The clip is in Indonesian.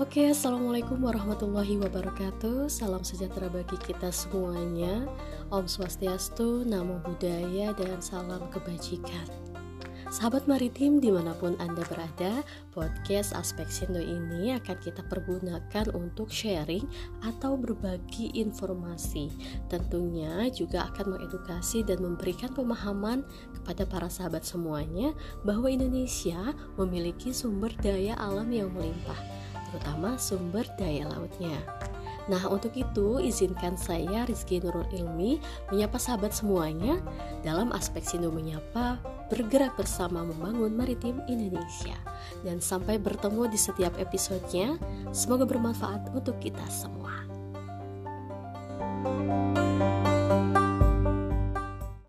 Oke, Assalamualaikum warahmatullahi wabarakatuh. Salam sejahtera bagi kita semuanya. Om Swastiastu, Namo Buddhaya, dan salam kebajikan. Sahabat maritim di mana pun Anda berada, podcast Aspek Sindo ini akan kita pergunakan untuk sharing atau berbagi informasi. Tentunya juga akan mengedukasi dan memberikan pemahaman kepada para sahabat semuanya bahwa Indonesia memiliki sumber daya alam yang melimpah terutama sumber daya lautnya. Nah, untuk itu izinkan saya Rizky Nurul Ilmi menyapa sahabat semuanya dalam aspek Sindo Menyapa bergerak bersama membangun maritim Indonesia. Dan sampai bertemu di setiap episodenya, semoga bermanfaat untuk kita semua.